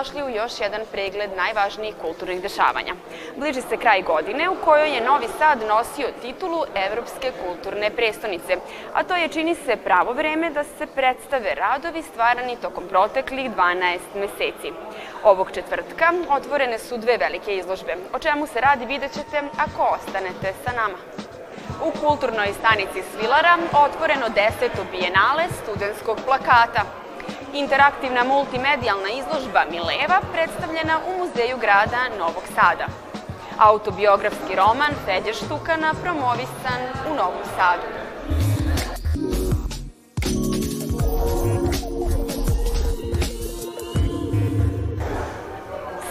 dobrodošli u još jedan pregled najvažnijih kulturnih dešavanja. Bliži se kraj godine u kojoj je Novi Sad nosio titulu Evropske kulturne prestonice, a to je čini se pravo vreme da se predstave radovi stvarani tokom proteklih 12 meseci. Ovog četvrtka otvorene su dve velike izložbe. O čemu se radi vidjet ćete ako ostanete sa nama. U kulturnoj stanici Svilara otvoreno deseto bijenale studenskog plakata – interaktivna multimedijalna izložba Mileva predstavljena u Muzeju grada Novog Sada. Autobiografski roman Feđe Štukana promovisan u Novom Sadu.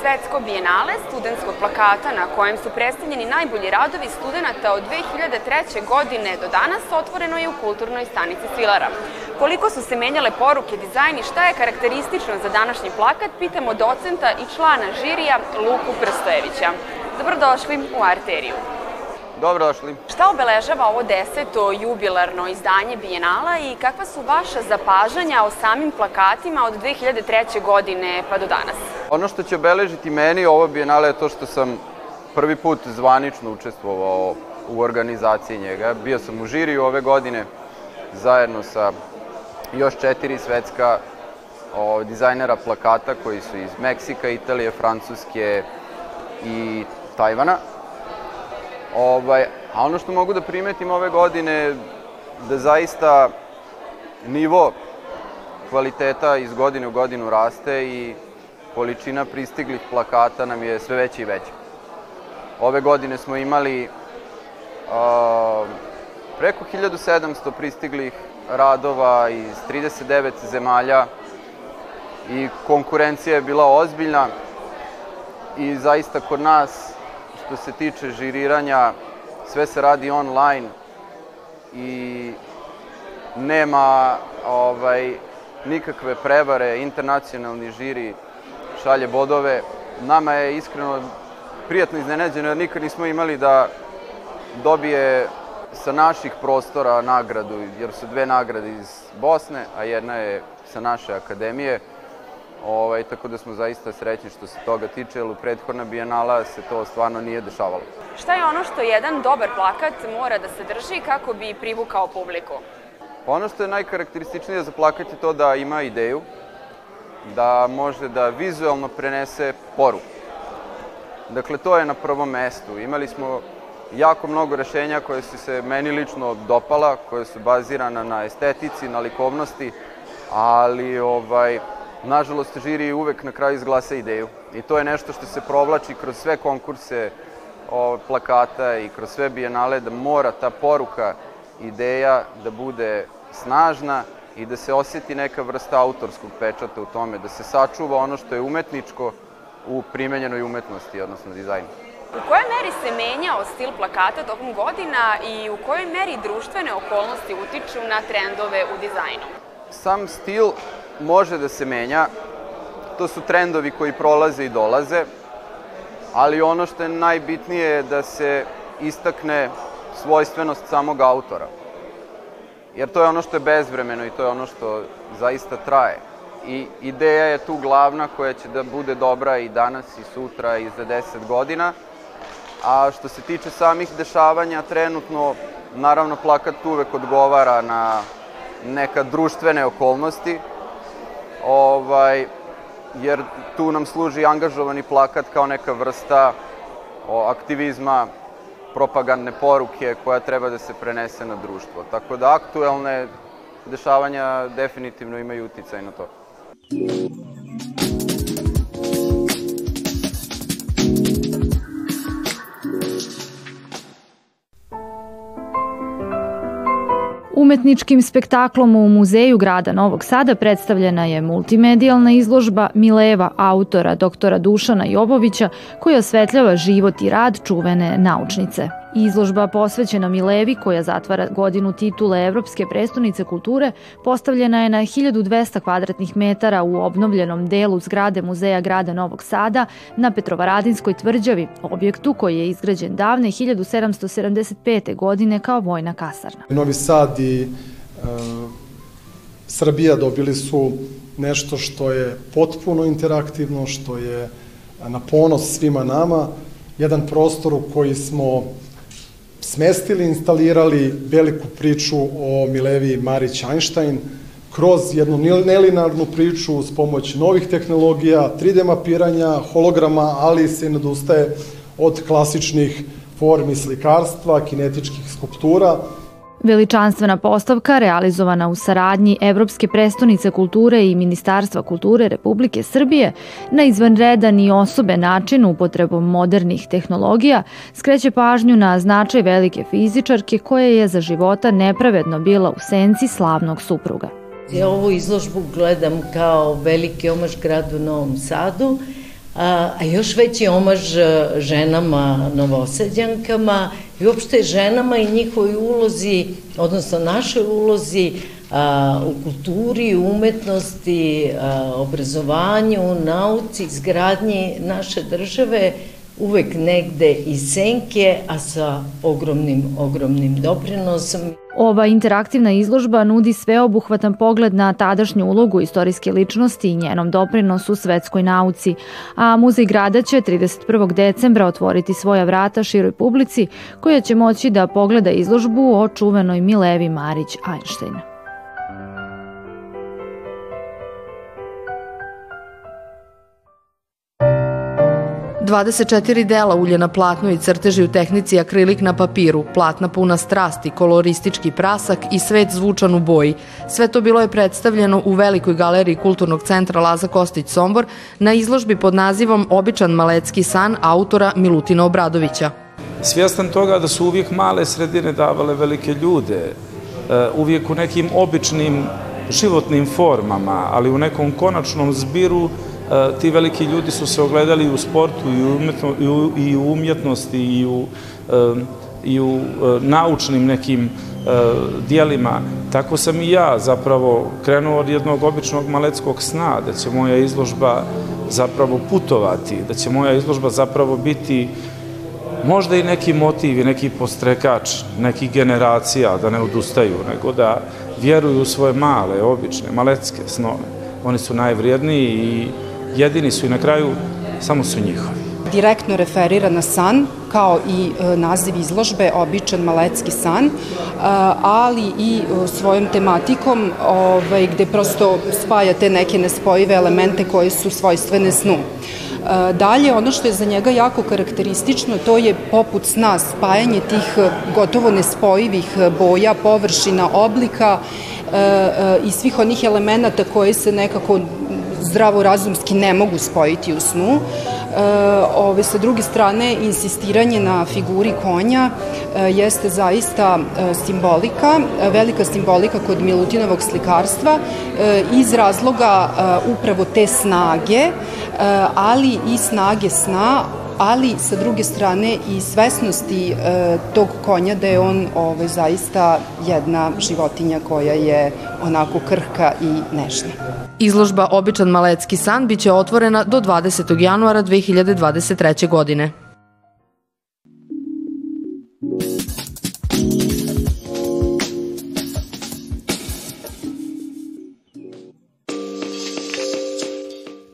Svetsko bijenale studentskog plakata na kojem su predstavljeni najbolji radovi studenta od 2003. godine do danas otvoreno je u kulturnoj stanici Svilara. Koliko su se menjale poruke, dizajn i šta je karakteristično za današnji plakat, pitamo docenta i člana žirija Luku Prstojevića. Dobrodošli u Arteriju. Dobrodošli. Šta obeležava ovo deseto jubilarno izdanje Bijenala i kakva su vaša zapažanja o samim plakatima od 2003. godine pa do danas? Ono što će obeležiti meni ovo Bijenale je to što sam prvi put zvanično učestvovao u organizaciji njega. Bio sam u žiriju ove godine zajedno sa još četiri svetska o, dizajnera plakata koji su iz Meksika, Italije, Francuske i Tajvana. Ovaj, a ono što mogu da primetim ove godine da zaista nivo kvaliteta iz godine u godinu raste i količina pristiglih plakata nam je sve veća i veća. Ove godine smo imali a, preko 1700 pristiglih radova iz 39 zemalja i konkurencija je bila ozbiljna i zaista kod nas što se tiče žiriranja sve se radi online i nema ovaj nikakve prevare, internacionalni žiri šalje bodove. Nama je iskreno prijatno iznenađeno jer nikad nismo imali da dobije sa naših prostora nagradu, jer su dve nagrade iz Bosne, a jedna je sa naše akademije. Ovaj, tako da smo zaista srećni što se toga tiče, jer u prethodna bijenala se to stvarno nije dešavalo. Šta je ono što jedan dobar plakat mora da sadrži kako bi privukao publiku? Ono što je najkarakterističnije za plakat je to da ima ideju, da može da vizualno prenese poruku. Dakle, to je na prvom mestu. Imali smo jako mnogo rešenja koje su se meni lično dopala, koje su bazirana na estetici, na likovnosti, ali ovaj, nažalost žiri uvek na kraju izglasa ideju. I to je nešto što se provlači kroz sve konkurse o, plakata i kroz sve bijenale, da mora ta poruka, ideja da bude snažna i da se oseti neka vrsta autorskog pečata u tome, da se sačuva ono što je umetničko u primenjenoj umetnosti, odnosno dizajnu. U kojoj meri se menjao stil plakata tokom godina i u kojoj meri društvene okolnosti utiču na trendove u dizajnu? Sam stil može da se menja, to su trendovi koji prolaze i dolaze, ali ono što je najbitnije je da se istakne svojstvenost samog autora. Jer to je ono što je bezvremeno i to je ono što zaista traje. I ideja je tu glavna koja će da bude dobra i danas i sutra i za 10 godina. A što se tiče samih dešavanja, trenutno, naravno, plakat uvek odgovara na neka društvene okolnosti, ovaj, jer tu nam služi angažovani plakat kao neka vrsta o, aktivizma, propagandne poruke koja treba da se prenese na društvo. Tako da aktuelne dešavanja definitivno imaju uticaj na to. Umetničkim spektaklom u Muzeju grada Novog Sada predstavljena je multimedijalna izložba Mileva autora doktora Dušana Jobovića koja osvetljava život i rad čuvene naučnice. Izložba posvećena Milevi, koja zatvara godinu titule Evropske prestonice kulture, postavljena je na 1200 kvadratnih metara u obnovljenom delu zgrade Muzeja grada Novog Sada na Petrovaradinskoj tvrđavi, objektu koji je izgrađen davne 1775. godine kao vojna kasarna. Novi Sad i e, Srbija dobili su nešto što je potpuno interaktivno, što je na ponos svima nama, jedan prostor u koji smo smestili, instalirali veliku priču o Milevi Marić Einstein, kroz jednu nelinarnu priču s pomoć novih tehnologija, 3D mapiranja, holograma, ali se nadustaje od klasičnih formi slikarstva, kinetičkih skulptura, Veličanstvena postavka realizovana u saradnji Evropske prestonice kulture i Ministarstva kulture Republike Srbije na izvanredan i osobe način upotrebom modernih tehnologija skreće pažnju na značaj velike fizičarke koja je za života nepravedno bila u senci slavnog supruga. Ja ovu izložbu gledam kao veliki omaž gradu Novom Sadu, a, a još veći omaž ženama novosadjankama i uopšte ženama i njihovoj ulozi, odnosno našoj ulozi a, u kulturi, umetnosti, a, obrazovanju, nauci, izgradnji naše države, uvek negde iz senke, a sa ogromnim, ogromnim doprinosom. Ova interaktivna izložba nudi sveobuhvatan pogled na tadašnju ulogu istorijske ličnosti i njenom doprinosu svetskoj nauci, a Muzej grada će 31. decembra otvoriti svoja vrata široj publici koja će moći da pogleda izložbu o čuvenoj Milevi Marić Einstein. 24 dela ulje na platnu i crteži u tehnici akrilik na papiru, platna puna strasti, koloristički prasak i svet zvučan u boji. Sve to bilo je predstavljeno u velikoj galeriji Kulturnog centra Laza Kostić Sombor na izložbi pod nazivom Običan malecki san autora Milutina Obradovića. Svjestan toga da su uvijek male sredine davale velike ljude, e, uvijek u nekim običnim životnim formama, ali u nekom konačnom zbiru E, ti veliki ljudi su se ogledali u sportu i u, i u, i u umjetnosti i u, e, i u e, naučnim nekim dijelima. Tako sam i ja zapravo krenuo od jednog običnog maleckog sna, da će moja izložba zapravo putovati, da će moja izložba zapravo biti možda i neki motiv i neki postrekač nekih generacija da ne odustaju, nego da vjeruju u svoje male, obične, malecke snove. Oni su najvrijedniji i jedini su i na kraju samo su njihovi. Direktno referira na san, kao i e, naziv izložbe Običan malecki san, e, ali i e, svojom tematikom ovaj, gde prosto spaja te neke nespojive elemente koje su svojstvene snu. Dalje, ono što je za njega jako karakteristično, to je poput sna spajanje tih gotovo nespojivih boja, površina, oblika i svih onih elemenata koji se nekako zdravorazumski ne mogu spojiti u snu. E, ove, sa druge strane, insistiranje na figuri konja e, jeste zaista e, simbolika, velika simbolika kod Milutinovog slikarstva e, iz razloga e, upravo te snage, e, ali i snage sna, ali sa druge strane i svesnosti e, tog konja da je on ovaj, zaista jedna životinja koja je onako krhka i nežna. Izložba Običan malecki san biće otvorena do 20. januara 2023. godine.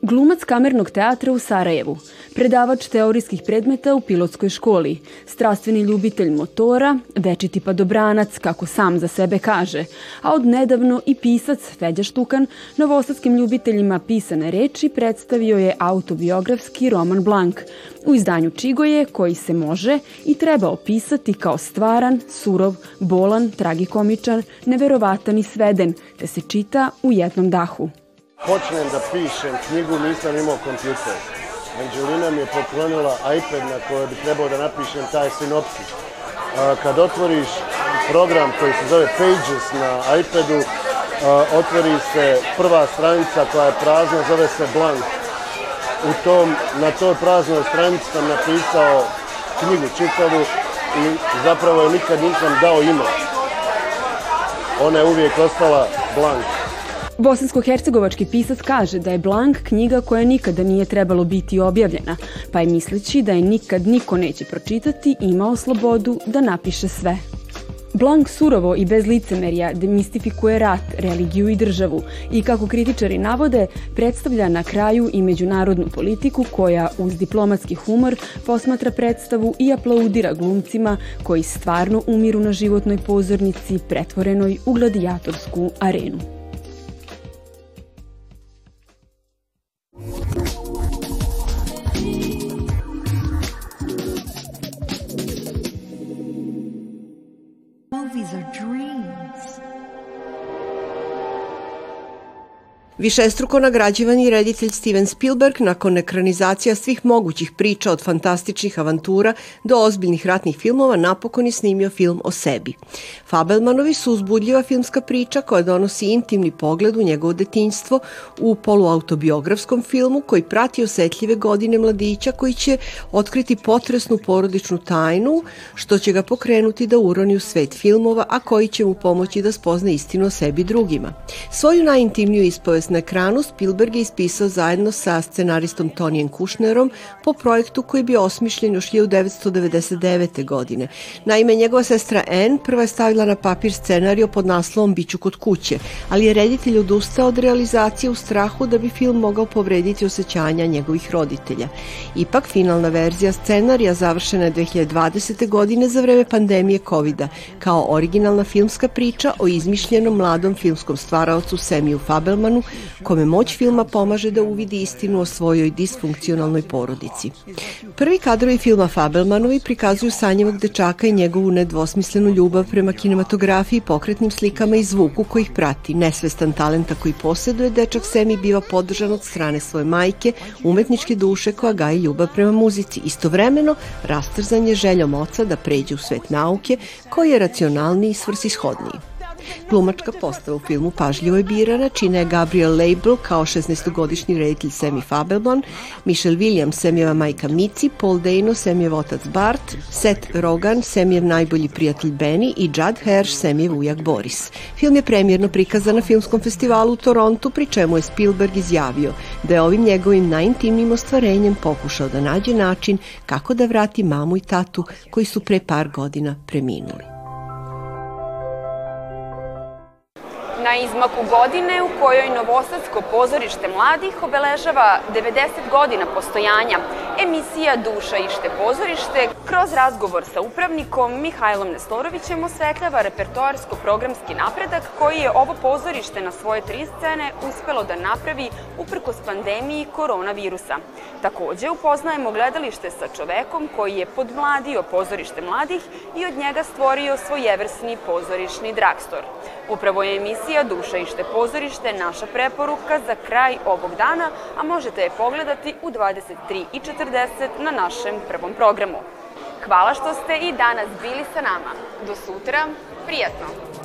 Glumac kamernog teatra u Sarajevu, predavač teorijskih predmeta u pilotskoj školi, strastveni ljubitelj motora, večiti padobranac, kako sam za sebe kaže, a od nedavno i pisac Feđa Štukan novosadskim ljubiteljima pisane reči predstavio je autobiografski roman Blank, u izdanju Čigoje koji se može i treba opisati kao stvaran, surov, bolan, tragikomičan, neverovatan i sveden, te se čita u jednom dahu. Počnem da pišem knjigu, nisam imao kompjuter. Anđelina mi je poklonila iPad na kojoj bi trebao da napišem taj sinopsis. Kad otvoriš program koji se zove Pages na iPadu, otvori se prva stranica koja je prazna, zove se Blank. U tom, na toj praznoj stranici sam napisao knjigu čitavu i zapravo je nikad nisam dao ime. Ona je uvijek ostala Blank. Bosansko-hercegovački pisac kaže da je Blank knjiga koja nikada nije trebalo biti objavljena, pa je misleći da je nikad niko neće pročitati imao slobodu da napiše sve. Blank surovo i bez licemerja demistifikuje rat, religiju i državu i, kako kritičari navode, predstavlja na kraju i međunarodnu politiku koja, uz diplomatski humor, posmatra predstavu i aplaudira glumcima koji stvarno umiru na životnoj pozornici pretvorenoj u gladijatorsku arenu. Movies are dreams. Višestruko nagrađivani reditelj Steven Spielberg nakon ekranizacija svih mogućih priča od fantastičnih avantura do ozbiljnih ratnih filmova napokon je snimio film o sebi. Fabelmanovi su uzbudljiva filmska priča koja donosi intimni pogled u njegovo detinjstvo u poluautobiografskom filmu koji prati osetljive godine mladića koji će otkriti potresnu porodičnu tajnu što će ga pokrenuti da uroni u svet filmova, a koji će mu pomoći da spozna istinu o sebi drugima. Svoju najintimniju ispovest na ekranu Spielberg je ispisao zajedno sa scenaristom Tonijem Kušnerom po projektu koji bi osmišljen još 1999. godine. Naime, njegova sestra Anne prva je stavila na papir scenario pod naslovom Biću kod kuće, ali je reditelj odustao od realizacije u strahu da bi film mogao povrediti osjećanja njegovih roditelja. Ipak, finalna verzija scenarija završena je 2020. godine za vreme pandemije covid kao originalna filmska priča o izmišljenom mladom filmskom stvaraocu Semiju Fabelmanu kome moć filma pomaže da uvidi istinu o svojoj disfunkcionalnoj porodici. Prvi kadrovi filma Fabelmanovi prikazuju sanjevog dečaka i njegovu nedvosmislenu ljubav prema kinematografiji, pokretnim slikama i zvuku koji ih prati. Nesvestan talenta koji posjeduje, dečak Semi biva podržan od strane svoje majke, umetničke duše koja gaji ljubav prema muzici. Istovremeno, rastrzan je željom oca da pređe u svet nauke, koji je racionalniji i svrsishodniji. Glumačka postava u filmu pažljivo je birana, čine je Gabriel Label kao 16-godišnji reditelj Semi Fabelman, Michelle Williams, Semijeva majka Mici, Paul Dano, Semijev otac Bart, Seth Rogan, Semijev najbolji prijatelj Benny i Judd Hirsch, Semijev ujak Boris. Film je premjerno prikazan na filmskom festivalu u Torontu, pri čemu je Spielberg izjavio da je ovim njegovim najintimnijim ostvarenjem pokušao da nađe način kako da vrati mamu i tatu koji su pre par godina preminuli. Na izmaku godine u kojoj Novosadsko pozorište mladih obeležava 90 godina postojanja. Emisija Duša ište pozorište kroz razgovor sa upravnikom Mihajlom Nestorovićem osvetljava repertoarsko-programski napredak koji je ovo pozorište na svoje tri scene uspelo da napravi uprkos pandemiji koronavirusa. Takođe upoznajemo gledalište sa čovekom koji je podmladio pozorište mladih i od njega stvorio svojevrsni pozorišni dragstor. Upravo je emisija Duša ište pozorište naša preporuka za kraj ovog dana, a možete je pogledati u 23.40 na našem prvom programu. Hvala što ste i danas bili sa nama. Do sutra, prijatno!